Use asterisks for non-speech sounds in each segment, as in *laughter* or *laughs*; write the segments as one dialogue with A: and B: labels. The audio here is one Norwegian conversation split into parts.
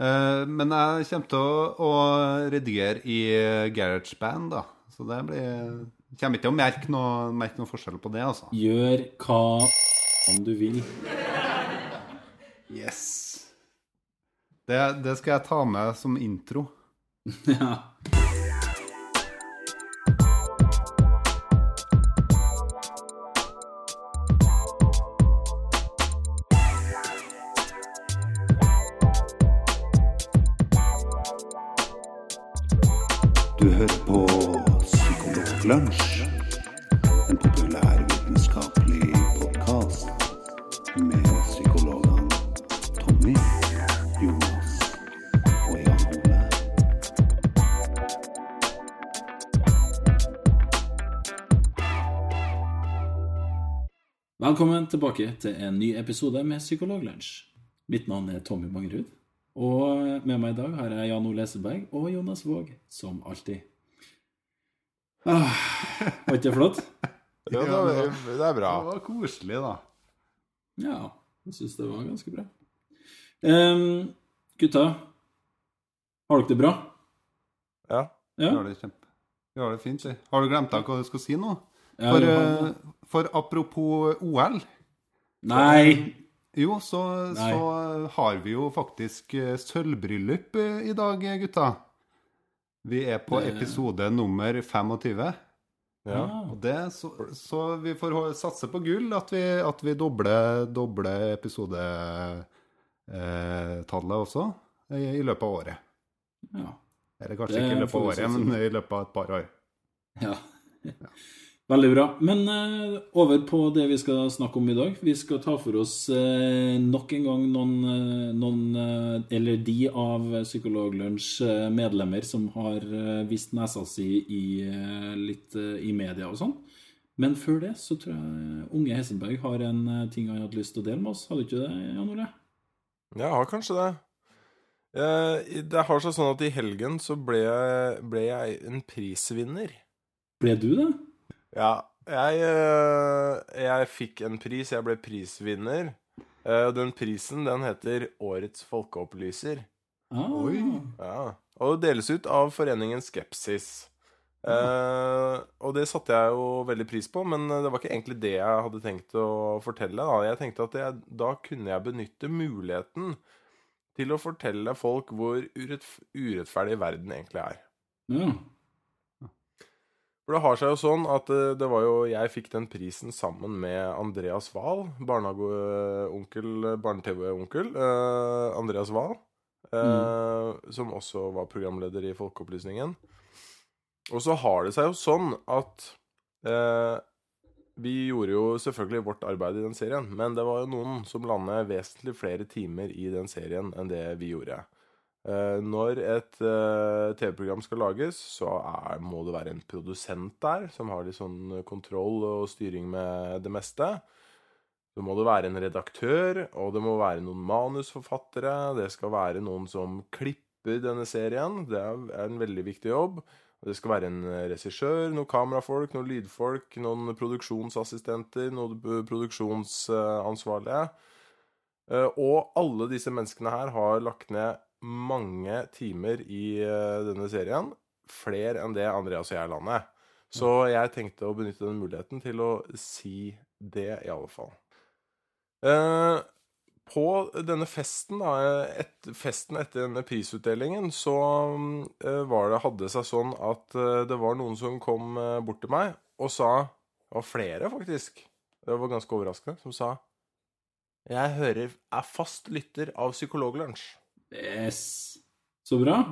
A: Eh, men jeg kommer til å, å redigere i GarageBand, da. Så det blir Kommer ikke til å merke noe, merke noe forskjell på det, altså.
B: Gjør hva du vil.
A: Yes. Det, det skal jeg ta med som intro. *laughs*
B: ja.
C: Psykologlunsj, en populærvitenskapelig podkast med psykologene Tommy, Jonas og Jan Ole.
B: Velkommen tilbake til en ny episode med Psykologlunsj. Mitt navn er Tommy Mangerud. Og med meg i dag har jeg Jan Ole Eseberg og Jonas Våg, som alltid. Ah, var ikke det flott?
D: ja, det, var, det er bra.
A: Det var koselig, da.
B: Ja, jeg syns det var ganske bra. Um, gutta, har dere det bra?
D: Ja.
A: Vi
B: Ja?
A: har det kjempe. Vi har det fint. Har du glemt av hva du skal si nå? For,
B: ja.
A: eh, for apropos OL
B: Nei!
A: Jo, så,
B: Nei.
A: så har vi jo faktisk eh, sølvbryllup eh, i dag, gutta. Vi er på episode nummer 25.
D: ja.
B: Ah,
A: Og det, så, så vi får satse på gull, at vi, at vi dobler, dobler episodetallet også i, i løpet av året.
B: ja.
A: Eller kanskje
B: Det
A: ikke i løpet av året, men i løpet av et par år.
B: Ja. Ja. Veldig bra. Men eh, over på det vi skal snakke om i dag. Vi skal ta for oss eh, nok en gang noen, eh, noen eh, eller de av Psykologlunsj eh, medlemmer som har vist nesa si i litt i media og sånn. Men før det så tror jeg unge Hessenberg har en ting han hadde lyst til å dele med oss. Hadde du ikke det, Jan Ole?
D: Jeg har kanskje det. Det har seg sånn at i helgen så ble jeg, ble jeg en prisvinner.
B: Ble du det?
D: Ja, jeg, eh, jeg fikk en pris. Jeg ble prisvinner. Og Den prisen, den heter Årets folkeopplyser.
B: Oh.
A: Oi.
D: Ja, og det deles ut av foreningen Skepsis. Eh, og det satte jeg jo veldig pris på, men det var ikke egentlig det jeg hadde tenkt å fortelle. Da. Jeg tenkte at jeg, da kunne jeg benytte muligheten til å fortelle folk hvor urettf urettferdig verden egentlig er.
B: Ja.
D: For det har seg jo sånn at eh, det var jo Jeg fikk den prisen sammen med Andreas Wahl, barnehageonkel, barne-TV-onkel. eh, Andreas Wahl. eh, Som også var programleder i Folkeopplysningen. Og så har det seg jo sånn at eh, vi gjorde jo selvfølgelig vårt arbeid i den serien, men det var jo noen som landet vesentlig flere timer i den serien enn det vi gjorde. Eh, når et eh, TV-program skal lages, så er, må det være en produsent der som har litt sånn kontroll og styring med det meste. Så må det være en redaktør, og det må være noen manusforfattere. Det skal være noen som klipper denne serien. Det er en veldig viktig jobb. Det skal være en regissør, noen kamerafolk, noen lydfolk, noen produksjonsassistenter, noen produksjonsansvarlige. Eh, Og alle disse menneskene her har lagt ned mange timer i eh, denne serien. Flere enn det Andreas og jeg la ned. Så jeg tenkte å benytte den muligheten til å si det, i alle fall. Eh, på denne festen, da, et, festen etter denne prisutdelingen, så eh, var det, hadde det seg sånn at eh, det var noen som kom bort til meg og sa Det var flere, faktisk. Det var ganske overraskende. Som sa Jeg hører er fast lytter av Psykologlunsj.
B: Yes. Så bra.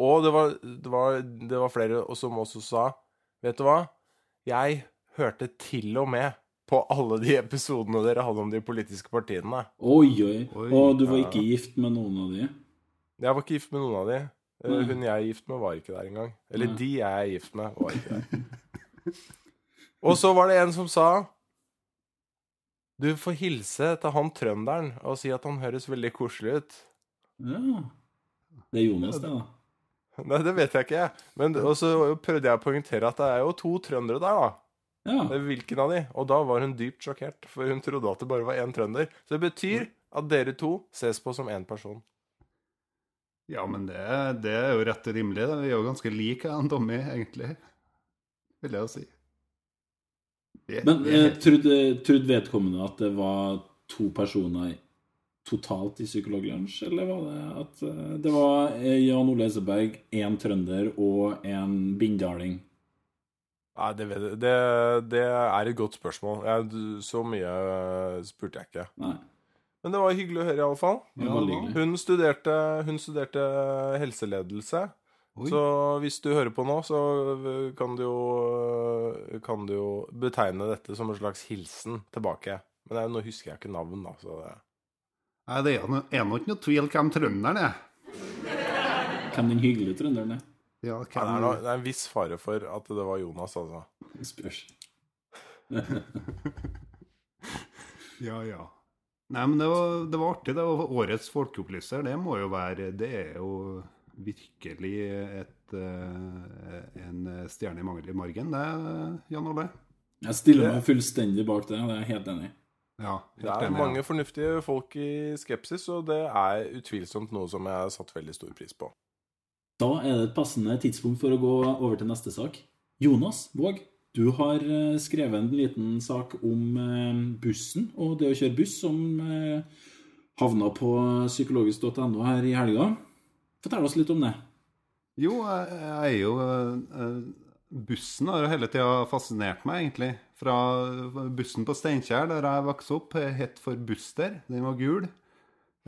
D: Og det var, det, var, det var flere som også sa Vet du hva? Jeg hørte til og med på alle de episodene dere hadde om de politiske partiene.
B: Oi, oi.
A: Oi,
B: Og du var
D: ja.
B: ikke gift med noen av de?
D: Jeg var ikke gift med noen av de. Eh,
B: Nei.
D: Hun jeg er gift med, var ikke der engang. Eller
B: Nei.
D: de jeg er gift med, var ikke der. *laughs* Og så var det en som sa Du får hilse til han trønderen og si at han høres veldig koselig ut.
B: Ja. Det er Jonas, det, da.
D: Nei, det vet jeg ikke. Men og så prøvde jeg å poengtere at det er jo to trøndere der, da.
B: Ja.
D: Er Hvilken av de? Og da var hun dypt sjokkert, for hun trodde at det bare var én trønder. Så det betyr at dere to ses på som én person.
A: Ja, men det, det er jo rett og rimelig. Vi er jo ganske like han Tommy, egentlig. Vil jeg jo si.
B: Men eh, trodde, trodde vedkommende at det var to personer totalt i Psykologlunsj, eller var det at eh, det var eh, Jan Ole Eseberg, én trønder og en bindaling?
D: Nei, det, vet jeg- det, det er et godt spørsmål. Jeg, så mye eh, spurte jeg ikke.
B: Nei.
D: Men det var hyggelig å høre, iallfall.
A: Ja.
D: Hun studerte, hun studerte helseledelse.
A: Oi.
D: Så hvis du hører på nå, så kan du jo, kan du jo betegne dette som en slags hilsen tilbake. Men jeg, nå husker jeg ikke navn, da. Så det,
A: Nei, det er no- er ikke noe tvil hvem trønderen er.
B: Hvem den hyggelige trønderen er?
A: Ja,
D: Nei, det, er
A: hvem,
D: noe, det er en viss fare for at det var Jonas, altså.
B: Det Spørs. *laughs*
A: ja, ja. Nei, men det var, det var artig. Det var årets folkeopplyser. Det må jo være Det er jo virkelig et, eh, en stjerne i mangel i margen, det, Jan Ole.
B: Jeg stiller meg fullstendig bak det, det er jeg helt enig i.
A: Ja,
D: Det er
A: enig,
D: mange
A: ja.
D: fornuftige folk i skepsis, og det er utvilsomt noe som jeg har satt veldig stor pris på.
B: Da er det et passende tidspunkt for å gå over til neste sak. Jonas Våg, du har eh, skrevet en liten sak om eh, bussen og det å kjøre buss, som havna på psykologisk.no her i helga. Fortell oss litt om det.
A: Jo, jeg, jeg er jo eh, Bussen har jo hele tida fascinert meg, egentlig. Fra bussen på Steinkjer, der jeg vokste opp, het for Buster. Den var gul.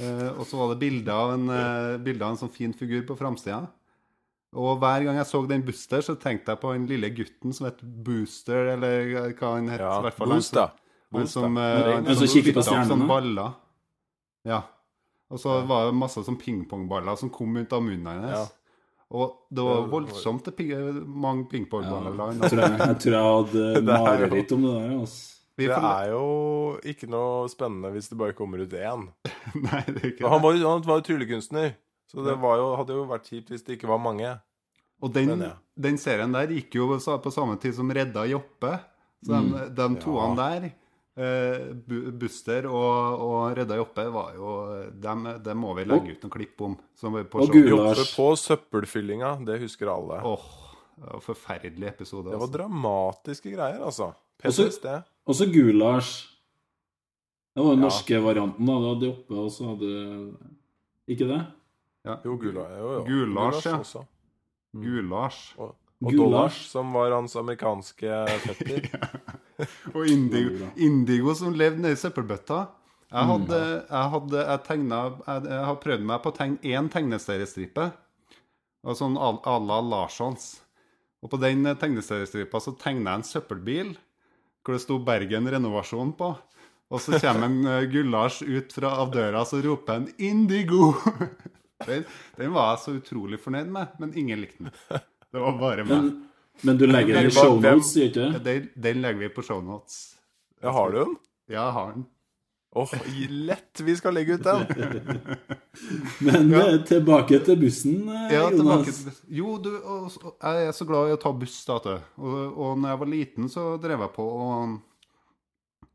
A: Eh, og så var det bilde av en, eh, av en sånn fin figur på framsida. Og hver gang jeg så den Buster, så tenkte jeg på den lille gutten som het Booster, eller hva han het.
D: Ja,
A: i hvert fall. Han
D: Boost, da.
A: Han som, eh,
B: Men-
A: han
B: men
A: som
B: kikker på
A: som
B: stjernene.
A: baller. Ja. Og så var det masse sånn pingpongballer som kom ut av munnen hennes.
D: Ja.
A: Og det var
D: Det
A: voldsomt ping mange pingpongballer.
B: Ja, jeg, tror jeg, tror jeg hadde *laughs*
D: er
B: mareritt om det der. Altså.
D: Det er jo ikke noe spennende hvis det bare kommer ut én. *laughs*
A: Nei, det er ikke
D: Og Han var jo, han var jo tryllekunstner, så det var jo, hadde jo vært kjipt hvis det ikke var mange.
A: Og den,
D: Men ja.
A: den serien der gikk jo på samme tid som Redda Joppe. Så de, de toene der, Buster og, og Redda Joppe, var jo dem, dem må vi legge ut noen klipp om. Som på
B: og Lars.
D: på søppelfyllinga, det husker alle.
A: Åh, det var forferdelig episode.
D: Det var
A: Altså.
D: dramatiske greier, altså.
B: Og så-
D: PTSD.
B: Og Gulasj. Det var den
D: Ja.
B: norske varianten. da. Du hadde oppe, og så hadde Ikke det?
D: Jo, Gula, jo, jo.
A: Gulasj, ja.
D: også.
A: Gulasj.
D: Og, og
B: Gulasj.
D: Dollars, som var hans amerikanske fetter. *laughs*
A: Og Indigo, Indigo som levde nede i søppelbøtta. Jeg
B: Mm.
A: hadde, jeg hadde jeg tegna, jeg, jeg har prøvd meg på å tegne én tegneseriestripe. Og sånn à la Larssons. Og på den tegneseriestripa så tegna jeg en søppelbil hvor det sto Bergen Renovasjon på. Og så kommer en uh, Gulasj ut fra av døra så roper han 'Indigo'! *laughs* Den, den var jeg så utrolig fornøyd med, men ingen likte den. *laughs* Det var bare meg.
B: Men, men du legger den i shownotes, gjør ikke det?
A: Den, den legger vi på shownotes.
D: Ja, har du den?
A: Ja, jeg har den.
D: Åh, lett vi skal legge ut den! *laughs*
B: Men
A: Ja.
B: eh, tilbake til bussen, eh,
A: Ja,
B: Jonas.
A: til. Jo, du, og, og, jeg er så glad i å ta buss, da. du. Og, og når jeg var liten, så drev jeg på og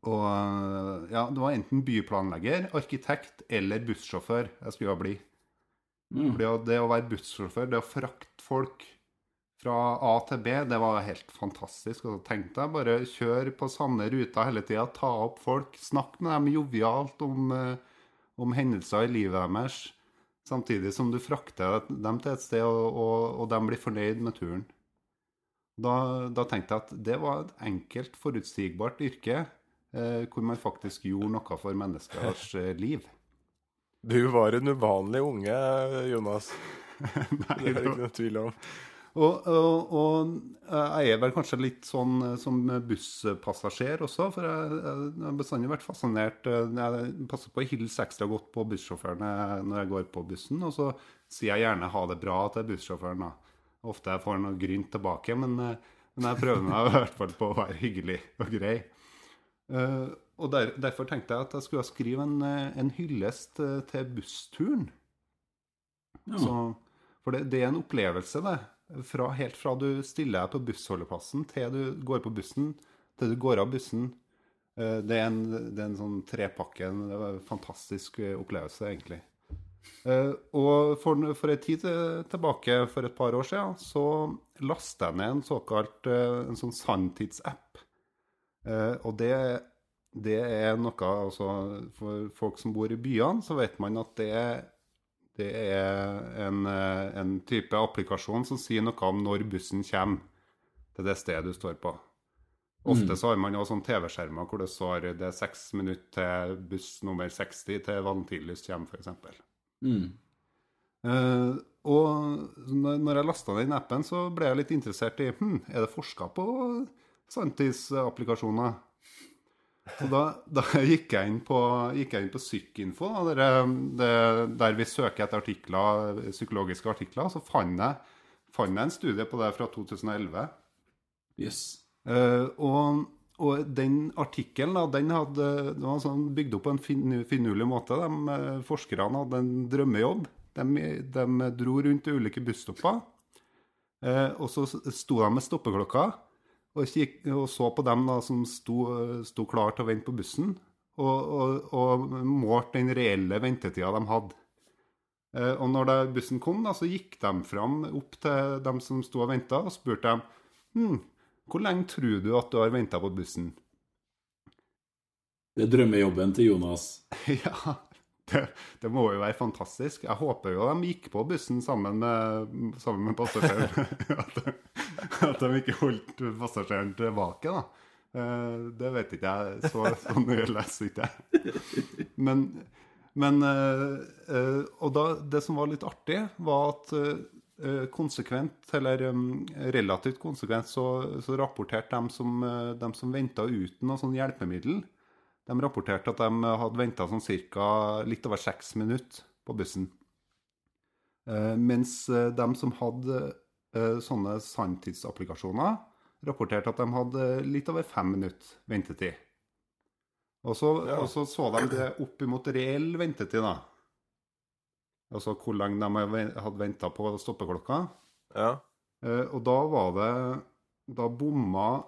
A: og ja, det var enten byplanlegger, arkitekt eller bussjåfør jeg skulle bli.
B: Mm.
A: Fordi det å være bussjåfør, det å frakte folk fra A til B, det var helt fantastisk. Og så tenkte jeg bare kjør på samme ruta hele tida, ta opp folk, snakk med dem jovialt om, eh, om hendelser i livet deres. Samtidig som du frakter dem til et sted, og, og, og de blir fornøyd med turen. Da, da tenkte jeg at det var et enkelt, forutsigbart yrke eh, hvor man faktisk gjorde noe for menneskers eh, liv.
D: Du var en uvanlig unge, Jonas. *laughs*
A: Nei,
D: Det er det ikke noe tvil om.
A: Og, og, og jeg er vel kanskje litt sånn eh, som busspassasjer også, for jeg, jeg har bestandig vært fascinert eh, Jeg passer på å hilse ekstra godt på bussjåførene når jeg går på bussen, og så sier jeg gjerne 'ha det bra' til bussjåføren. da. Ofte jeg får noe grynt tilbake, men, eh, men jeg prøver meg *laughs* i hvert fall på å være hyggelig og grei. Og der, Derfor tenkte jeg at jeg skulle skrive en, en hyllest til bussturen.
B: Ja.
A: Så, for det, det er en opplevelse, det. Fra, helt fra du stiller deg på bussholdeplassen til du går på bussen, til du går av bussen. Eh, Det er en, det er en sånn trepakke, en fantastisk eh, opplevelse, egentlig. Eh, og for, for en tid tilbake, for et par år siden, så lastet jeg ned en såkalt en sånn sanntidsapp. Og det, det er noe altså, For folk som bor i byene, så vet man at det, det er en, eh, en type applikasjon som sier noe om når bussen kommer til det stedet du står på. Ofte så har man sånn TV-skjermer hvor det står det er seks minutter til buss nummer 60 til Valentinlys kommer, f.eks.
B: Mm.
A: Uh, og når jeg lasta den appen, så ble jeg litt interessert i hm, er det forska på sanntidsapplikasjoner. Så da, da gikk jeg inn på, gikk jeg inn på Psykinfo, da, der, det- der vi søker etter artikler, psykologiske artikler, så fant jeg, fant jeg en studie på det fra 2011.
B: Yes.
A: Uh, og, og den artikkelen den hadde, den var sånn bygd opp på en fin, finurlig måte. De, eh, forskerne hadde en drømmejobb. De, de dro rundt til ulike busstopper. Uh, og så sto de med stoppeklokka og, kikk, og så på dem da, som sto, sto klar til å vente på bussen, og, og, og målte den reelle ventetida de hadde. Eh, og når det, bussen kom, da, så gikk de fram opp til dem som sto og venta, og spurte dem hm, hvor lenge tror du at du har venta på bussen?
B: Det er drømmejobben til Jonas. *laughs*
A: ja, det, det må jo være fantastisk. Jeg håper jo de gikk på bussen sammen med, sammen med passasjeren. *laughs* at, de, at de ikke holdt passasjeren tilbake, da. Eh, Det vet ikke jeg. Så, så nøye leser ikke jeg. Men, men eh, eh, Og da, det som var litt artig, var at konsekvent, eller um, relativt konsekvent, så, så rapporterte de som, uh, som venta uten noe sånn hjelpemiddel, de rapporterte at de hadde venta sånn ca. litt over seks minutter på bussen. Eh, mens eh, de som hadde eh, sånne sanntidsapplikasjoner, rapporterte at de hadde litt over fem minutter ventetid. Og så,
D: Ja.
A: og så så de det opp imot reell ventetid, da. Altså hvor lenge de hadde venta på stoppeklokka.
D: Ja.
A: Og da var det Da bomma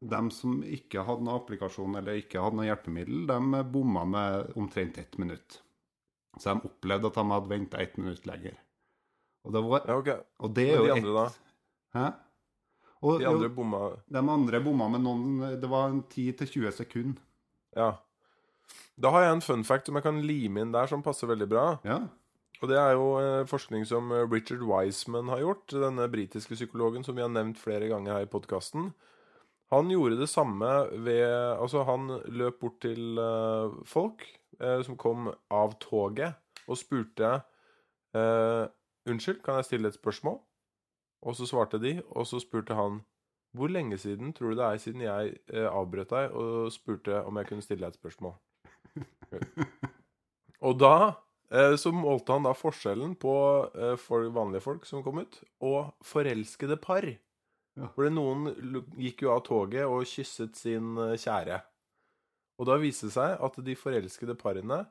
A: dem som ikke hadde noen applikasjon eller ikke hadde noe hjelpemiddel, de bomma med omtrent ett minutt. Så de opplevde at de hadde venta ett minutt lenger. Og det, var,
D: ja, okay.
A: og det er jo
D: de
A: ett-
D: andre, da?
A: Hæ? Og,
D: De andre bomma
A: de andre bomma med noen Det var en 10-20 sekunder.
D: Ja. Da har jeg en fun fact som jeg kan lime inn der, som passer veldig bra.
A: Ja.
D: Og det er jo eh, forskning som eh, Richard Wiseman har gjort, denne britiske psykologen som vi har nevnt flere ganger her i podkasten. Han gjorde det samme ved Altså, han løp bort til uh, folk uh, som kom av toget, og spurte uh, Unnskyld, kan jeg stille et spørsmål? Og så svarte de, og så spurte han Hvor lenge siden tror du det er siden jeg avbrøt deg og spurte om jeg kunne stille deg et spørsmål? *laughs* Og da så målte han da forskjellen på for vanlige folk som kom ut, og forelskede par.
A: Ja.
D: Det noen gikk jo av toget og kysset sin eh, kjære. Og da viste det seg at de forelskede parene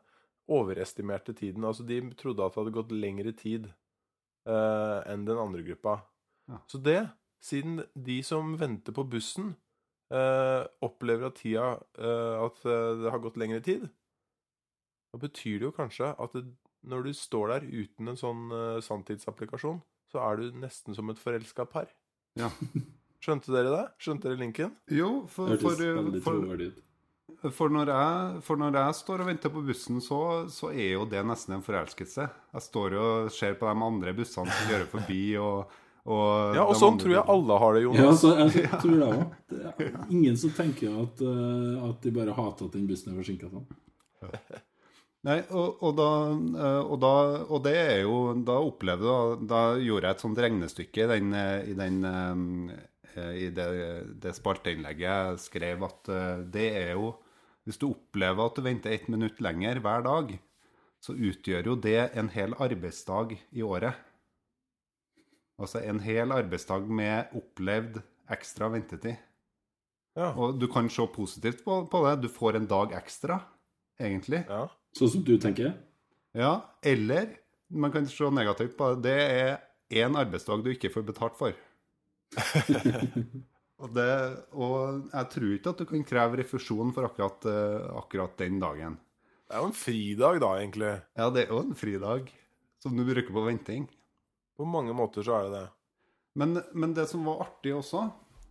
D: overestimerte tiden. Altså de trodde at det hadde gått lengre tid uh, enn den andre gruppa.
A: Ja.
D: Så det, siden de som venter på bussen, uh, opplever at tida uh, At det har gått lengre tid, da betyr det jo kanskje at det, når du står der uten en sånn sanntidsapplikasjon, så er du nesten som et forelska par.
A: Ja. *laughs*
D: Skjønte dere det? Skjønte dere linken?
A: Jo, for, for, for. For når, jeg, for når jeg står og venter på bussen, så, så er jo det nesten en forelskelse. Jeg står jo og ser på de andre bussene som kjører forbi, og, og
D: Ja, og sånn tror jeg alle har det,
B: Ja,
D: Jonas.
B: så jeg *laughs* tror det òg. Det er ingen som tenker at, eh, at de bare hater at den bussen er forsinka sånn.
A: Nei, og, og, da, eh, og, da, og det er jo Da opplevde jeg Da gjorde jeg et sånt regnestykke i, den, eh, i, den, eh, i det, det spalteinnlegget jeg skrev, at det er jo Hvis du opplever at du venter ett minutt lenger hver dag, så utgjør jo det en hel arbeidsdag i året. Altså en hel arbeidsdag med opplevd ekstra ventetid.
D: Ja.
A: Og du kan se positivt på, på det. Du får en dag ekstra, egentlig.
D: ja.
B: Sånn som du tenker?
A: Ja, eller man kan se negativt på det. Det er én arbeidsdag du ikke får betalt for. *laughs* og, det, og jeg tror ikke at du kan kreve refusjon for akkurat, eh, akkurat den dagen.
D: Det er jo en fridag, da, egentlig.
A: Ja, det er jo en fridag som du bruker på venting.
D: På mange måter så er det det.
A: Men, men det som var artig også,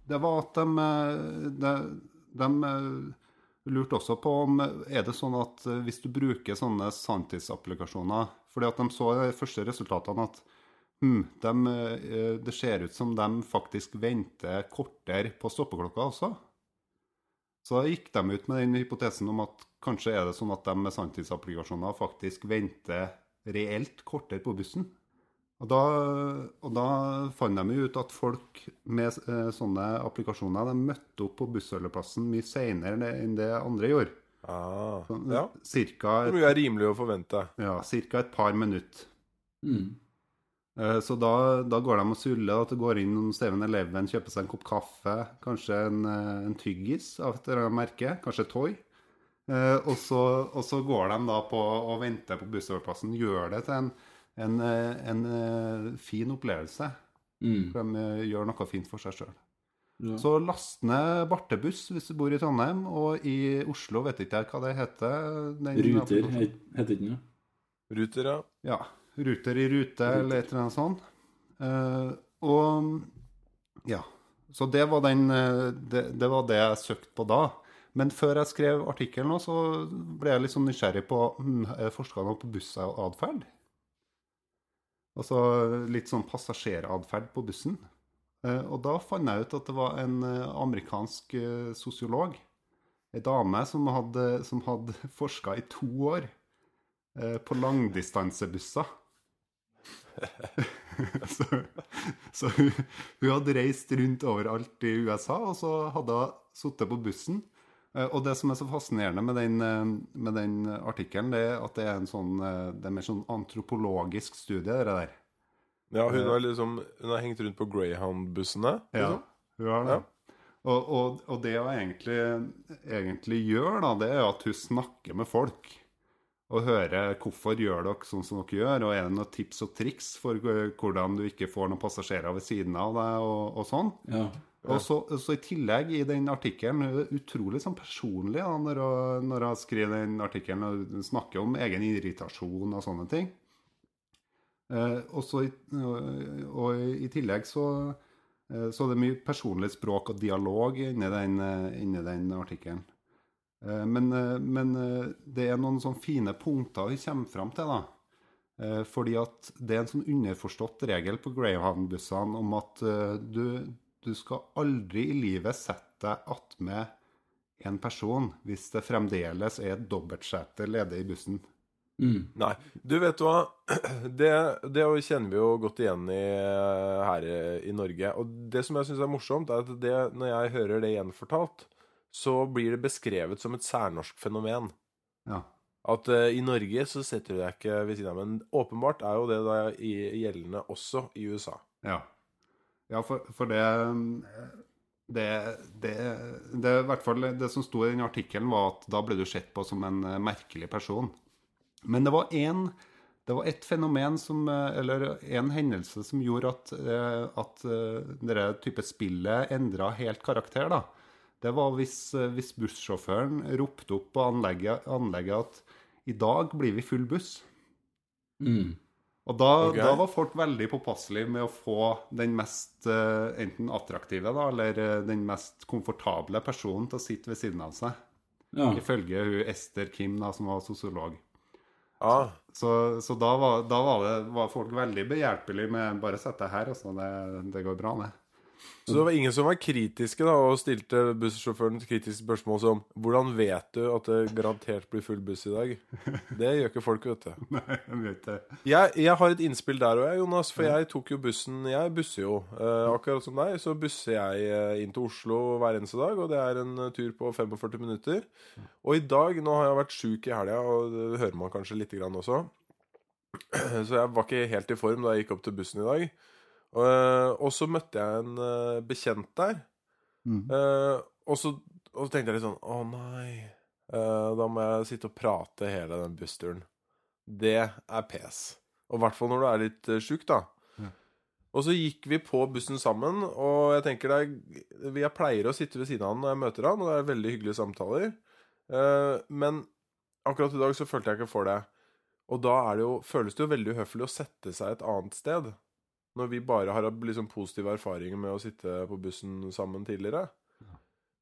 A: det var at de, eh, de, de eh, lurte også på om Er det sånn at eh, hvis du bruker sånne sanntidsapplikasjoner Fordi at de så i de første resultatene at hmm, de, eh, det ser ut som de faktisk venter kortere på stoppeklokka også. Så gikk de ut med den hypotesen om at kanskje er det sånn at de med sanntidsapplikasjoner faktisk venter reelt kortere på bussen. Og da, og da fant de ut at folk med eh, sånne applikasjoner de møtte opp på bussholdeplassen mye seinere enn det andre gjorde.
D: Ah,
A: Sånn,
D: ja.
A: Cirka
D: Det
A: et,
D: er mye er rimelig å forvente.
A: ja, cirka et par minutter.
B: Mm.
A: Eh, Så da, da går de og suller, at det går inn noen Steven Eleven, kjøper seg en kopp kaffe, kanskje en, eh, en tyggis av et eller annet merke, kanskje Toy. Eh, og, så, og så går de da på og venter på bussholdeplassen, gjør det til en, en, eh, en eh, fin opplevelse.
B: Mm.
A: For de eh, gjør noe fint for seg sjøl.
B: Ja.
A: Så last ned Bartebuss hvis du bor i Trondheim, og i Oslo vet ikke jeg hva det heter. den
B: Ruter heter ikke ja.
D: Ruter, ja.
A: Ja. Ruter i rute, eller et eller annet sånt. Uh, og ja. Så det var, den, det, det var det jeg søkte på da. Men før jeg skrev artikkelen, så ble jeg litt sånn nysgjerrig på er det forska noe på bussatferd. Altså litt sånn passasjeratferd på bussen. Eh, og da fant jeg ut at det var en eh, amerikansk eh, sosiolog, ei dame, som hadde, som hadde *laughs* forska i to år på langdistansebusser. *laughs* så så hun, hun hadde reist rundt overalt i USA, og så hadde hun sittet på bussen. Eh, Og det som er så fascinerende med den, eh, med den artikkelen, det er at det er en sånn eh, Det er mer sånn antropologisk studie, det der.
D: Ja, hun har liksom Hun har hengt rundt på Greyhound-bussene.
A: Ja,
D: liksom.
A: hun har det.
D: Ja.
A: Og, og, og det hun egentlig, egentlig gjør, da, det er at hun snakker med folk. Og hører hvorfor gjør dere sånn som dere gjør, og er det noen tips og triks for hvordan du ikke får noen passasjerer ved siden av deg, og, og sånn.
B: Ja.
A: Og så, så i tillegg, i den artikkelen, utrolig sånn personlig da, når jeg, når jeg skriver den artikkelen og snakker om egen irritasjon og sånne ting. Eh, og, så i, og i tillegg så, eh, så det mye personlig språk og dialog inni den, eh, inni den artikkelen. Eh, men, eh, men det er noen sånne fine punkter vi kommer fram til, da. Fordi at det er en sånn underforstått regel på Greyhound-bussene om at du, du skal aldri i livet sette deg attmed en person hvis det fremdeles er et dobbeltsete ledig i bussen.
B: Mm.
D: Nei. Du, vet du hva? *clears throat* Det, det kjenner vi jo godt igjen i, her i, i Norge. Og det som jeg syns er morsomt, er at det, når jeg hører det gjenfortalt, så blir det beskrevet som et særnorsk fenomen.
A: Ja.
D: At uh, i Norge så setter du deg ikke ved siden av. Men åpenbart er jo det da gjeldende også i USA.
A: Ja, ja for, for det, det, det Det det som sto i den artikkelen, var at da ble du sett på som en eh, merkelig person. Men det var én det var et fenomen som, eh, eller en hendelse som gjorde at, eh, at denne type spillet endra helt karakter. da. Det var hvis, hvis bussjåføren ropte opp på anlegget, anlegget at i dag blir vi full buss.
B: Mm.
A: Og da,
D: okay.
A: da var folk veldig påpasselige med å få den mest uh, enten attraktive da, eller uh, den mest komfortable personen til å sitte ved siden av seg.
B: Ja.
A: Ifølge hun Ester Kim, da, som var sosiolog.
D: Ah.
A: Så, så da, var, da var, det, var folk veldig behjelpelige med 'bare sett deg her', altså. Det, det går bra, det.
D: Så det var ingen som var kritiske da, og stilte bussjåføren kritiske spørsmål som Hvordan vet du at det garantert blir full buss i dag? Det gjør ikke folk, vet du. *laughs*
A: Nei, jeg vet det.
D: Jeg, jeg har et innspill der òg, Jonas. For jeg tok jo bussen Jeg busser jo. Eh, akkurat som deg, så busser jeg eh, inn til Oslo hver eneste dag. Og det er en eh, tur på 45 minutter. Og i dag Nå har jeg vært sjuk i helga, og det hører man kanskje lite grann også. *clears throat* Så jeg var ikke helt i form da jeg gikk opp til bussen i dag. Og, eh, og så møtte jeg en eh, bekjent der.
A: Mm.
D: Eh, og, så, og så tenkte jeg litt sånn Å nei. Da må jeg sitte og prate hele den bussturen. Det er pes. Og i hvert fall når du er litt sjuk, da.
A: Ja.
D: Og så gikk vi på bussen sammen, og jeg tenker det er Jeg pleier å sitte ved siden av han når jeg møter han, og det er veldig hyggelige samtaler. Men akkurat i dag så følte jeg ikke for det. Og da er det jo, føles det jo veldig uhøflig å sette seg et annet sted. Når vi bare har hatt liksom positive erfaringer med å sitte på bussen sammen tidligere.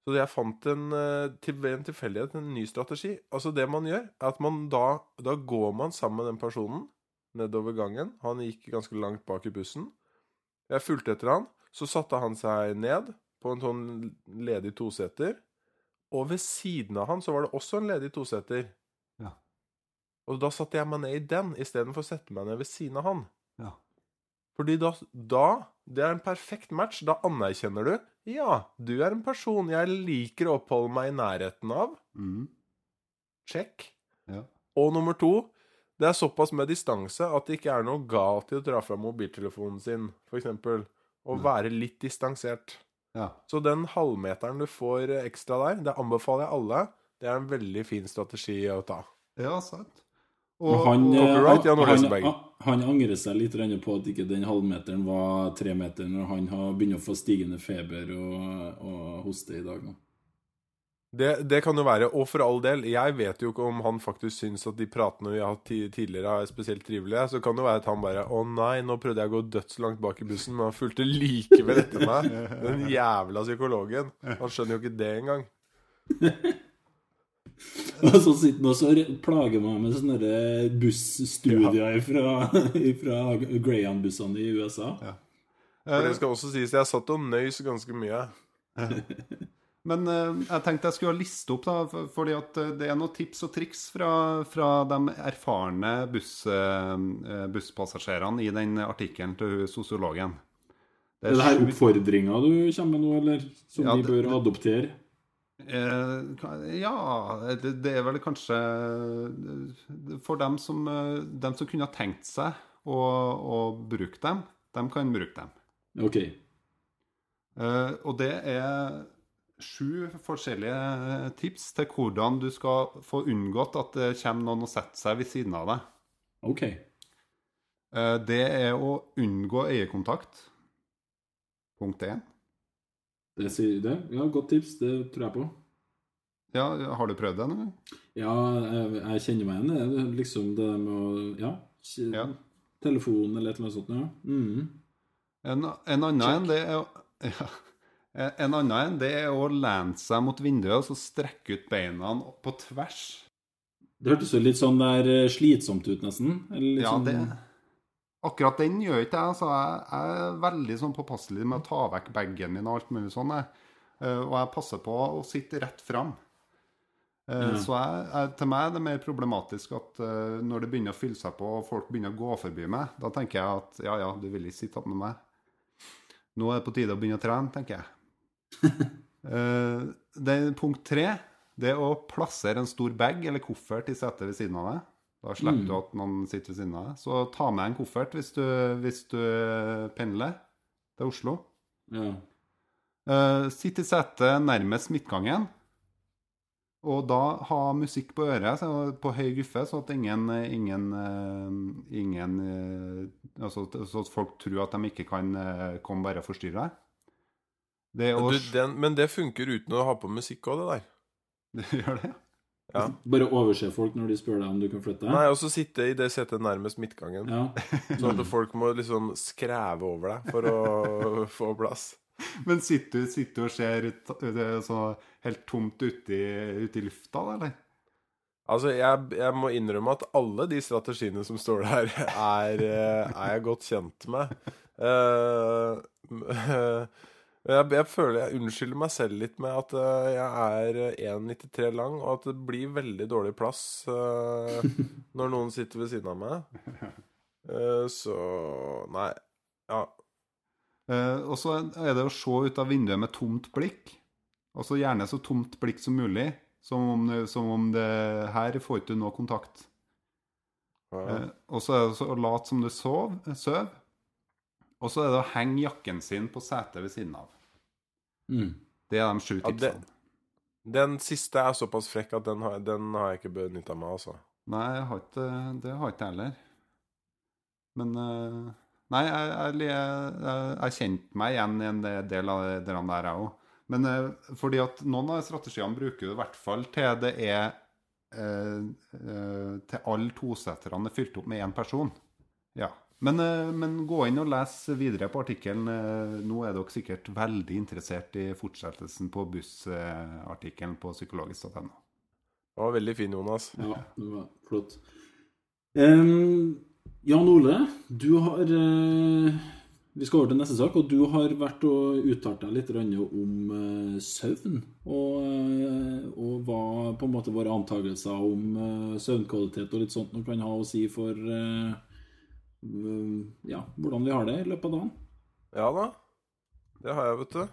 D: Så jeg fant en, eh, til, ved en tilfeldighet en ny strategi. Altså Det man gjør, er at man da, da går man sammen med den personen nedover gangen. Han gikk ganske langt bak i bussen. Jeg fulgte etter han. Så satte han seg ned på en sånn ledig toseter. Og ved siden av han så var det også en ledig toseter.
A: Ja.
D: Og da satte jeg meg ned i den istedenfor å sette meg ned ved siden av han.
A: Ja.
D: Fordi da, da Det er en perfekt match. Da anerkjenner du Ja, du er en person jeg liker å oppholde meg i nærheten av.
A: Mm.
D: Check.
A: Ja.
D: Og nummer to Det er såpass med distanse at det ikke er noe galt i å dra fra mobiltelefonen sin, f.eks. Og være litt distansert.
A: ja.
D: Så den halvmeteren du får ekstra der, det anbefaler jeg alle. Det er en veldig fin strategi å ta.
A: Ja, sant.
B: Og han, eh,
D: Copyright, Jan Ole
B: han,
D: Hesselberg.
B: han, han angrer seg litt på at ikke den halvmeteren var tre meter, når han har begynt å få stigende feber og, og hoste i dag nå.
D: Det, det kan jo være. Og for all del, jeg vet jo ikke om han faktisk syns at de pratene vi har hatt tidligere, er spesielt trivelige. Så kan det være at han bare Å nei, nå prøvde jeg å gå dødslangt bak i bussen, men han fulgte likevel etter meg. Den jævla psykologen. Han skjønner jo ikke det engang. *laughs* *laughs*
B: Og så sitter han og plager meg med sånne der busstudier fra, *laughs* fra Greyhound-bussene i USA.
D: For det skal også sies, jeg satt og nøys ganske mye.
A: Men eh, jeg tenkte jeg skulle liste opp, da, for- fordi at eh, det er noen tips og triks fra, fra de erfarne buss, eh, busspassasjerene i den artikkelen til sosiologen. sosiologen.
B: Er det her oppfordringa du kommer med nå, eller? Som
A: Ja,
B: vi
A: det-
B: bør adoptere?
A: Eh, ja det, er vel kanskje eh, For dem som, eh, dem som kunne ha tenkt seg å, å bruke dem, dem kan bruke dem.
B: OK.
A: Eh, og det er sju forskjellige tips til hvordan du skal få unngått at det kommer noen og setter seg ved siden av deg.
B: ok.
A: Eh, det er å unngå øyekontakt. Punkt én.
B: Det sier det. Ja, godt tips. Det tror jeg på.
A: Ja, har du prøvd det nå?
B: Ja, jeg, jeg kjenner meg igjen i Liksom det med å Ja.
A: Ja.
B: Telefon eller et eller annet sånt. Ja. Mm.
A: En, en annen en, det er *laughs* ja, En annen en, det er å lene seg mot vinduet og så strekke ut beina på tvers.
B: Det hørtes jo litt sånn der eh, slitsomt ut, nesten. Eller litt
A: Ja,
B: sånn,
A: det Akkurat den gjør ikke jeg. Altså, jeg, jeg er veldig sånn påpasselig med å ta vekk bagen min og alt mulig sånn. Eh, Og jeg passer på å sitte rett fram.
B: Mm.
A: Så jeg, jeg, til meg er det mer problematisk at eh, når det begynner å fylle seg på, og folk begynner å gå forbi meg, da tenker jeg at ja, ja, du vil ikke sitte opp med meg. Nå er det på tide å begynne å trene, tenker jeg. *laughs* Eh, det punkt tre. Det er å plassere en stor bag eller koffert i setet ved siden av deg. Da slipper
B: Mm.
A: du at noen sitter ved siden av deg. Så ta med en koffert hvis du, hvis du pendler til Oslo.
B: Ja.
A: Uh, sitt i setet nærmest midtgangen. Og da ha musikk på øret så, på høy guffe, så at ingen, ingen, eh, ingen eh, altså, Så at folk tror at de ikke kan komme bare og forstyrre deg. Det er
D: Men,
A: å
D: du, den, men det funker uten å ha på musikk òg, det der. *laughs*
A: Det gjør det?
D: Ja.
B: Bare overse folk når de spør deg om du kan flytte deg?
D: Nei, og så sitte i det setet nærmest midtgangen.
B: Ja.
D: Sånn at folk må liksom skreve over deg for å *laughs* få plass.
A: Men sitter du, og ser det er så helt tomt ute i, ute i lufta, da, eller?
D: Altså, jeg, jeg må innrømme at alle de strategiene som står der, er, eh, er jeg godt kjent med. Eh, *laughs* jeg, jeg føler jeg unnskylder meg selv litt med at eh, jeg er 1,93 lang, og at det blir veldig dårlig plass uh, *laughs* når noen sitter ved siden av meg. Uh, så Nei. Ja.
A: Eh, og så er det å se ut av vinduet med tomt blikk. Og så gjerne så tomt blikk som mulig. Som om, som om det her får ikke du noe kontakt.
D: ja.
A: Eh, og så er det så å late som du sov, søv. Og så er det å henge jakken sin på setet ved siden av.
B: Mm.
A: Det er de sju
D: Ja, det- Den siste er såpass frekk at den har, den har jeg ikke benytta meg av, altså.
A: Nei, jeg har ikke, det har ikke jeg heller. Men eh, Nei, jeg, jeg, jeg, jeg kjente meg igjen i en del av det der, der jeg òg. Men eh, fordi at noen av strategiene bruker du i hvert fall til det er eh, eh, til alle toseterne er fylt opp med én person. Ja. Men, eh, men gå inn og les videre på artikkelen. Eh, Nå er dere sikkert veldig interessert i fortsettelsen på bussartikkelen på psykologisk.no.
D: Det var veldig fin, Jonas.
B: Ja, det var flott. Um, Jan Ole, du har uh, Vi skal over til neste sak, og du har vært og uttalt deg litt om uh, søvn. Og, og hva på en måte våre antakelser om uh, søvnkvalitet og litt sånt nå kan ha å si for mm, ja, hvordan vi har det i løpet av dagen.
D: Ja da. Det har jeg, vet du.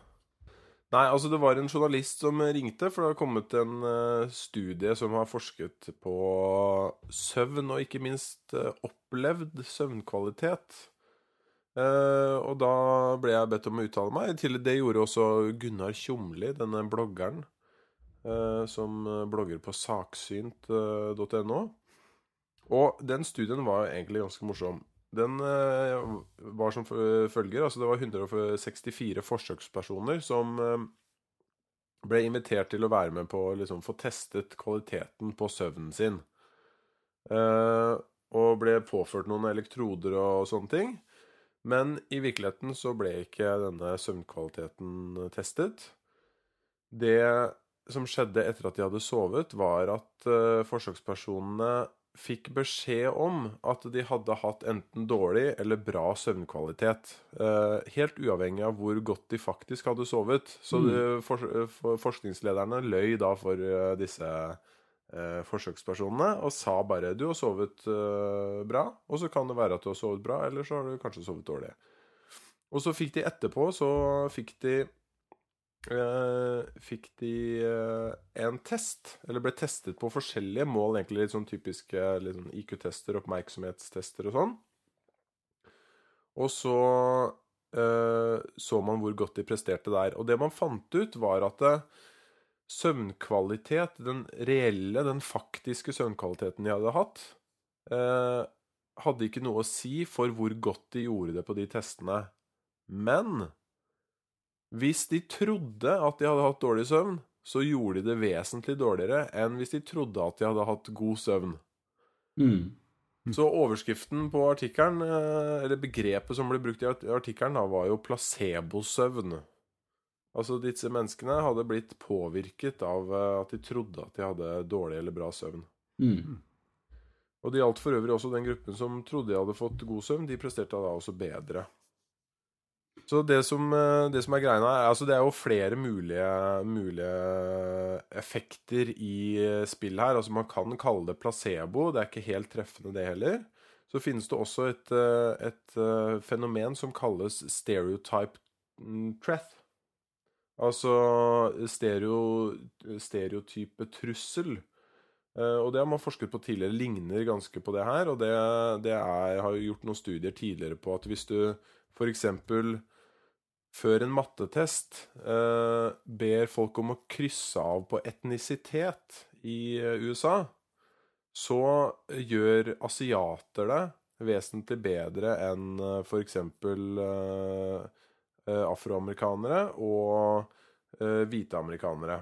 D: Nei, altså det var en journalist som ringte, for det har kommet en eh, studie som har forsket på søvn, og ikke minst eh, opplevd søvnkvalitet. Uh, og da ble jeg bedt om å uttale meg. Til det gjorde også Gunnar Tjomli, denne bloggeren, uh, som blogger på saksynt.no. Og den studien var egentlig ganske morsom. Den eh, var som følger Altså, det var 164 forsøkspersoner som eh, ble invitert til å være med på å liksom, få testet kvaliteten på søvnen sin. Eh, og ble påført noen elektroder og sånne ting. Men i virkeligheten så ble ikke denne søvnkvaliteten testet. Det som skjedde etter at de hadde sovet, var at forsøkspersonene fikk beskjed om at de hadde hatt enten dårlig eller bra søvnkvalitet. eh, helt uavhengig av hvor godt de faktisk hadde sovet. Så mm. for, for, forskningslederne løy da for eh, disse eh, forsøkspersonene og sa bare 'du har sovet bra', og så kan det være at du har sovet bra, eller så har du kanskje sovet dårlig. Og så fikk de etterpå så fikk de fikk de eh, en test, eller ble testet på forskjellige mål, egentlig litt sånn typiske sånn IQ-tester, oppmerksomhetstester og sånn. Og så eh, så man hvor godt de presterte der. Og det man fant ut, var at eh, søvnkvalitet, den reelle, den faktiske søvnkvaliteten de hadde hatt, eh, hadde ikke noe å si for hvor godt de gjorde det på de testene. Men hvis de trodde at de hadde hatt dårlig søvn, så gjorde de det vesentlig dårligere enn hvis de trodde at de hadde hatt god søvn.
B: Mm.
D: Så overskriften på artikkelen, eh, eller begrepet som ble brukt i art- artikkelen, var jo placebosøvn. Altså disse menneskene hadde blitt påvirket av eh, at de trodde at de hadde dårlig eller bra søvn.
B: Mm.
D: Og det gjaldt for øvrig også den gruppen som trodde de hadde fått god søvn. De presterte da også bedre. Så det som, eh, det som er greia er Altså, det er jo flere mulige, mulige effekter i spillet spill her. Altså, man kan kalle det placebo. Det er ikke helt treffende, det heller. Så finnes det også et, eh, et eh, fenomen som kalles stereotype mm. Altså stereo, stereotype trussel. Eh, og det har man forsket på tidligere, ligner ganske på det her. Og det, det er, har jo gjort noen studier tidligere på at hvis du f.eks. før en mattetest eh, ber folk om å krysse av på etnisitet i eh, USA, så gjør asiater det vesentlig bedre enn eh, f.eks. Eh, eh, afroamerikanere og eh, hvite amerikanere.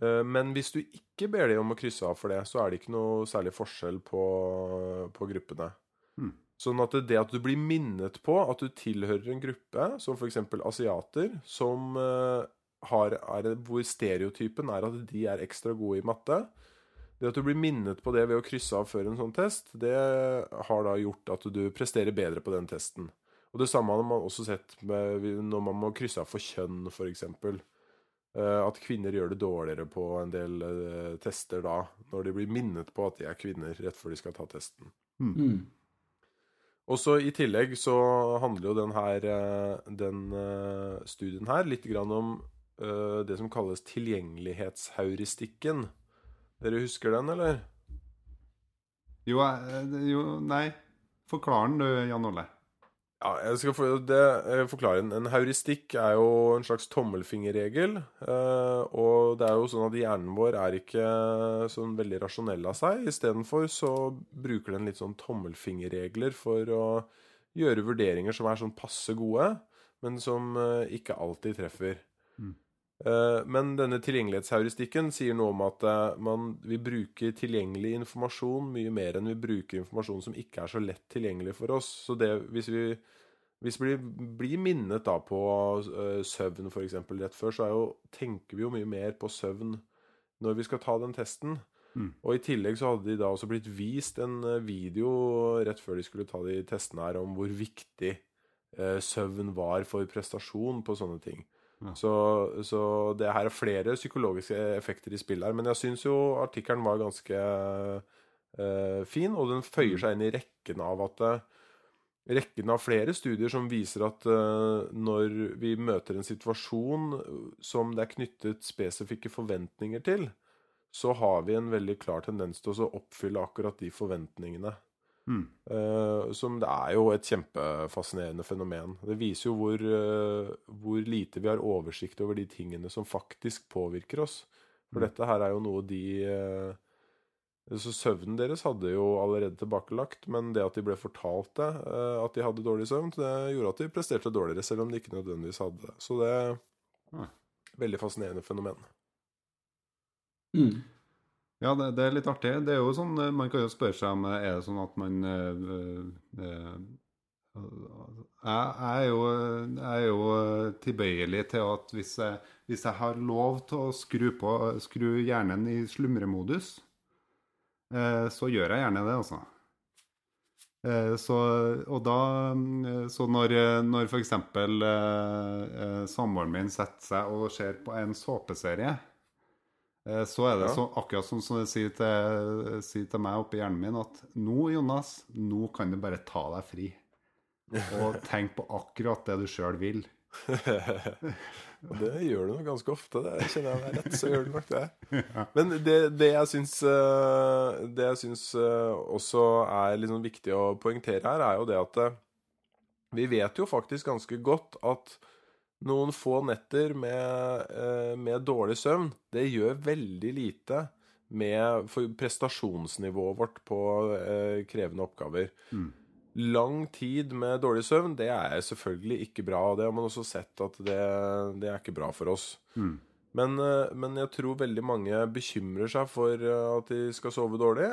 D: Eh, Men hvis du ikke ber dem om å krysse av for det, så er det ikke noe særlig forskjell på, på gruppene.
A: Hmm.
D: Sånn at det, det at du blir minnet på at du tilhører en gruppe, som f.eks. asiater, som eh, har, er, hvor stereotypen er at de er ekstra gode i matte Det at du blir minnet på det ved å krysse av før en sånn test, det har da gjort at du presterer bedre på den testen. Og det samme har man også sett med, når man må krysse av for kjønn, f.eks. Eh, At kvinner gjør det dårligere på en del eh, tester da, når de blir minnet på at de er kvinner rett før de skal ta testen.
B: Mm.
D: Og så I tillegg så handler jo den, her, eh, den eh, studien her litt grann om eh, det som kalles tilgjengelighetsheuristikken. Dere husker den, eller?
A: Jo, jo Nei. Forklar den du, Jan Ole.
D: Ja, jeg skal for, det, eh, forklare. En, en heuristikk er jo en slags tommelfingerregel. eh, og det er jo sånn at hjernen vår er ikke sånn veldig rasjonell av seg. Istedenfor så bruker den litt sånn tommelfingerregler for å gjøre vurderinger som er sånn passe gode, men som eh, ikke alltid treffer. Eh, Men denne tilgjengelighetsheuristikken sier noe om at eh, man, vi bruker tilgjengelig informasjon mye mer enn vi bruker informasjon som ikke er så lett tilgjengelig for oss. Så det, hvis vi, hvis vi blir minnet da på eh, søvn f.eks. rett før, så jo, tenker vi jo mye mer på søvn når vi skal ta den testen.
A: Mm.
D: Og i tillegg så hadde de da også blitt vist en video rett før de skulle ta de testene her, om hvor viktig søvn var for prestasjon på sånne ting.
A: Ja.
D: Så, så det her er flere psykologiske effekter i spill her. Men jeg syns jo artikkelen var ganske uh, fin, og den føyer seg inn i rekken av at eh, Rekken av flere studier som viser at uh, når vi møter en situasjon som det er knyttet spesifikke forventninger til, så har vi en veldig klar tendens til å oppfylle akkurat de forventningene.
A: Mm.
D: Uh, som det er jo et kjempefascinerende fenomen. Det viser jo hvor, uh, hvor lite vi har oversikt over de tingene som faktisk påvirker oss. For
A: Mm.
D: dette her er jo noe de uh, Så søvnen deres hadde jo allerede tilbakelagt, men det at de ble fortalt det, at de hadde dårlig søvn, det gjorde at de presterte dårligere, selv om de ikke nødvendigvis hadde det. Så det er
A: mm.
D: veldig fascinerende fenomen.
B: Mm.
A: Ja, det, det er litt artig. Det er jo sånn, eh, Man kan jo spørre seg om eh, er det sånn at man øh, øh, jeg, er jo, jeg er jo tilbøyelig til at hvis jeg, hvis jeg har lov til å skru, på, skru hjernen i slumremodus, så gjør jeg gjerne det, altså. Så, og da, så når, når f.eks. Samboeren min setter seg og ser på en såpeserie, så er det
D: Ja.
A: så, akkurat som det sier til, sier til meg oppi hjernen min at nå, Jonas, nå kan du bare ta deg fri. Og *laughs* tenk på akkurat det du sjøl vil.
D: Det gjør du nok ganske ofte. Det kjenner jeg meg rett, så gjør du nok det. *laughs* Men det, det jeg syns eh, Det jeg syns eh, også er sånn viktig å poengtere her, er jo det at eh, vi vet jo faktisk ganske godt at noen få netter med, eh, med dårlig søvn, det gjør veldig lite med prestasjonsnivået vårt på eh, krevende oppgaver.
A: Mm.
D: Lang tid med dårlig søvn, det er selvfølgelig ikke bra. og Det har man også sett at det, det er ikke bra for oss.
A: Mm.
D: Men, eh, men jeg tror veldig mange bekymrer seg for at de skal sove dårlig.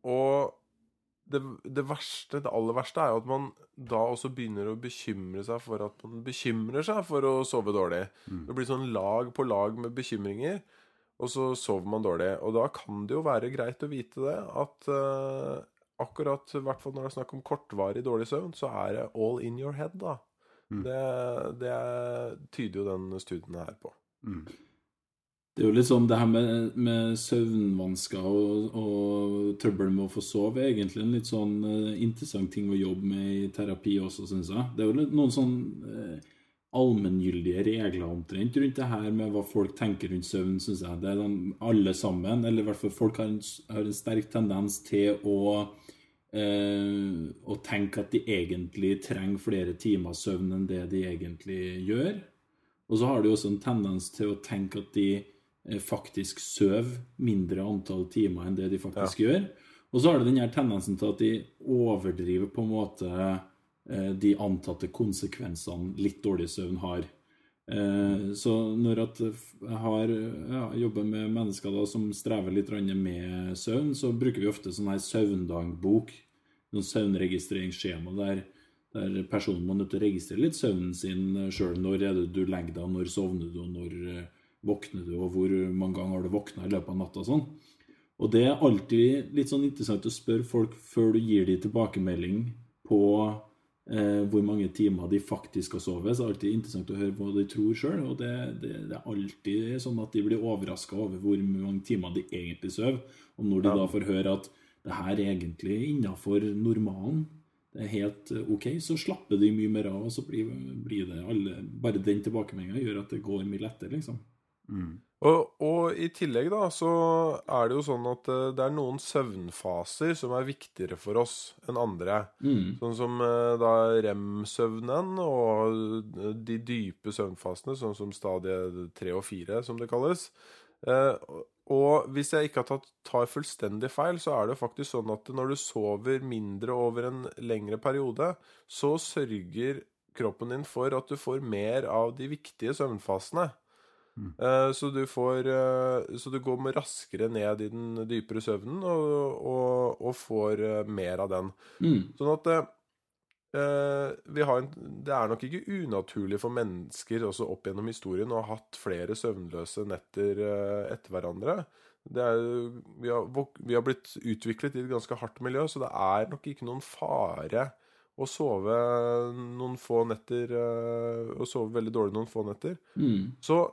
D: Og det, det verste, det aller verste, er jo at man da også begynner å bekymre seg for at man bekymrer seg for å sove dårlig.
A: Mm.
D: Det blir sånn lag på lag med bekymringer, og så sover man dårlig. Og da kan det jo være greit å vite det, at uh, akkurat i hvert fall når det er snakk om kortvarig dårlig søvn, så er det all in your head, da.
A: Mm.
D: Det, det tyder jo den studien her på.
A: Mm.
B: Det er jo litt sånn det her med, med søvnvansker og, og trøbbel med å få sove, er egentlig en litt sånn eh, interessant ting å jobbe med i terapi også, syns jeg. Det er jo noen sånn eh, allmenngyldige regler omtrent rundt det her med hva folk tenker rundt søvn, syns jeg. Det er den, alle sammen, eller i hvert fall folk har en, har en sterk tendens til å eh, å tenke at de egentlig trenger flere timer søvn enn det de egentlig gjør. Og så har de også en tendens til å tenke at de faktisk sover mindre antall timer enn det de faktisk gjør. Og så har det den her tendensen til at de overdriver på en måte eh, de antatte konsekvensene litt dårlig søvn har. Eh, Så når at jeg har ja, jobber med mennesker da som strever litt med søvn, så bruker vi ofte sånn her søvndagbok, noen søvnregistreringsskjema der, der personen må nødt til å registrere litt søvnen sin sjøl. Når er det du legger deg, når sovner du, og når eh, våkner du, og hvor mange ganger har du våkna i løpet av natta og sånn. Og det er alltid litt sånn interessant å spørre folk før du gir dem tilbakemelding på eh, hvor mange timer de faktisk har sovet. Så det er alltid interessant å høre hva de tror sjøl. Og det, det, det er alltid sånn at de blir overraska over hvor mange timer de egentlig sover. Og når de
D: Ja.
B: da får høre at det her er egentlig innafor normalen, det er helt eh, OK, så slapper de mye mer av, og så blir, blir det alle Bare den tilbakemeldinga gjør at det går mye lettere, liksom.
A: Mm.
D: Og, og i tillegg da, så er det jo sånn at eh, det er noen søvnfaser som er viktigere for oss enn andre.
B: Mm.
D: Sånn som eh, da rem-søvnen og de dype søvnfasene, sånn som stadie 3 og 4, som det kalles. Eh, og hvis jeg ikke har tatt, tar fullstendig feil, så er det faktisk sånn at når du sover mindre over en lengre periode, så sørger kroppen din for at du får mer av de viktige søvnfasene. Eh, Så du får eh, Så du går raskere ned i den dypere søvnen og, og, og får eh, mer av den.
B: Mm.
D: Sånn at vi har en, Det er nok ikke unaturlig for mennesker også opp gjennom historien å ha hatt flere søvnløse netter etter hverandre. Det er, vi, har, vi har blitt utviklet i et ganske hardt miljø, så det er nok ikke noen fare å sove noen få netter Å sove veldig dårlig noen få netter.
B: Mm.
D: Så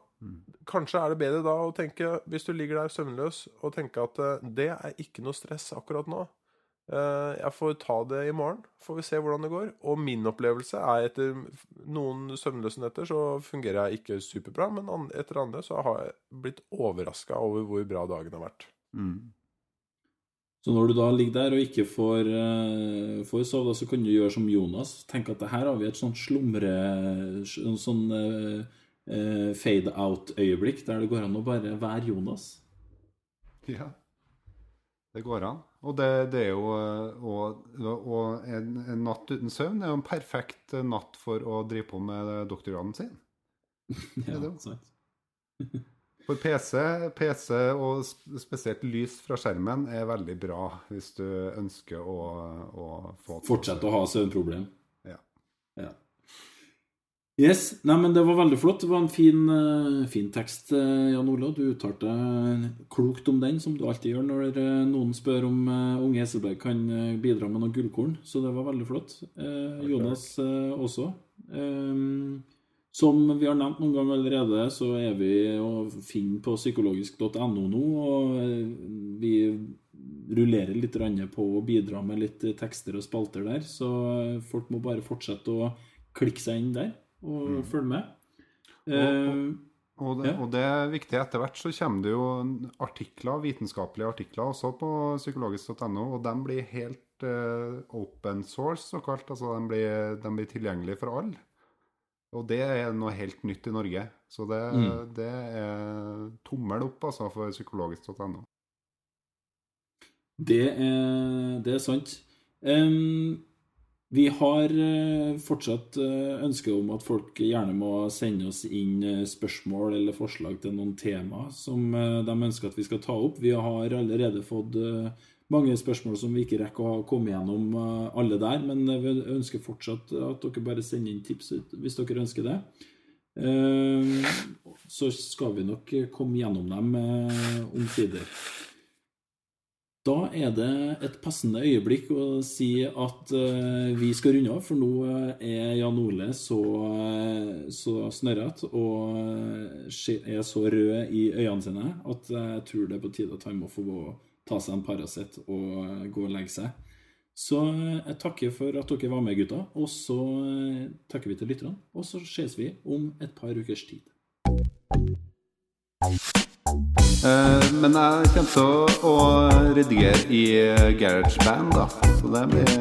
D: kanskje er det bedre da å tenke, hvis du ligger der søvnløs, og tenke at eh, det er ikke noe stress akkurat nå. Eh, Jeg får ta det i morgen, får vi se hvordan det går. Og min opplevelse er etter noen søvnløse netter så fungerer jeg ikke superbra, men etter andre så har jeg blitt overraska over hvor bra dagen har vært.
A: Mm.
B: Så når du da ligger der og ikke får, uh, får sove, så kan du gjøre som Jonas. Tenk at det her har vi et sånt slumre... En sånn eh, eh, fade out-øyeblikk der det går an å bare være Jonas.
A: Ja. Det går an. Og det, det er jo eh, Og, og en, en natt uten søvn er jo en perfekt eh, natt for å drive på med doktorgraden sin. *laughs*
B: Ja,
A: det.
B: sant. *laughs* *laughs*
A: For PC, PC og spesielt lys fra skjermen er veldig bra hvis du ønsker å, å få
B: Fortsette å ha søvnproblem.
A: Ja.
B: ja. Yes, nei, men Det var veldig flott. Det var en fin, eh, fin tekst, eh, Jan Ole. Du uttalte klokt om den, som du alltid gjør når eh, noen spør om Unge Eselberg kan bidra med noen gullkorn. Så det var veldig flott. Eh, Jonas eh, også. Eh, som vi har nevnt noen ganger allerede, så er vi å finne på psykologisk.no nå. Og vi rullerer litt på å bidra med litt tekster og spalter der. Så folk må bare fortsette å klikke seg inn der og følge med. Eh,
A: Og det,
B: Ja.
A: og det er viktig. Etter hvert så kommer det jo artikler, vitenskapelige artikler også på psykologisk.no, og de blir helt uh, open source, såkalt. Altså de blir, de blir tilgjengelige for alle. Og det er noe helt nytt i Norge. Så det,
B: Mm.
A: det er tommel opp altså, for psykologisk.no.
B: Det det er sant. Em, vi har eh, fortsatt eh, ønske om at folk gjerne må sende oss inn eh, spørsmål eller forslag til noen tema som de ønsker at vi skal ta opp. Vi har allerede fått mange spørsmål som vi ikke rekker å ha kommet gjennom alle der, men vi ønsker fortsatt at dere bare sender inn tips hvis dere ønsker det. Så skal vi nok komme gjennom dem omsider. Da er det et passende øyeblikk å si at eh, vi skal runde av, for nå eh, er Jan Ole så, eh, så snørrete og er så rød i øynene sine at jeg tror det er på tide at han må få ta seg en Paracet og gå og legge seg. Så jeg takker for at dere var med, gutta. Og så takker vi til lytterne. Og så ses vi om et par ukers tid.
A: Men jeg kommer til å redigere i eh, GarageBand, da. Så det blir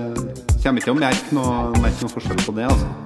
A: Kommer ikke til å merke noe, merke noe forskjell på det, altså.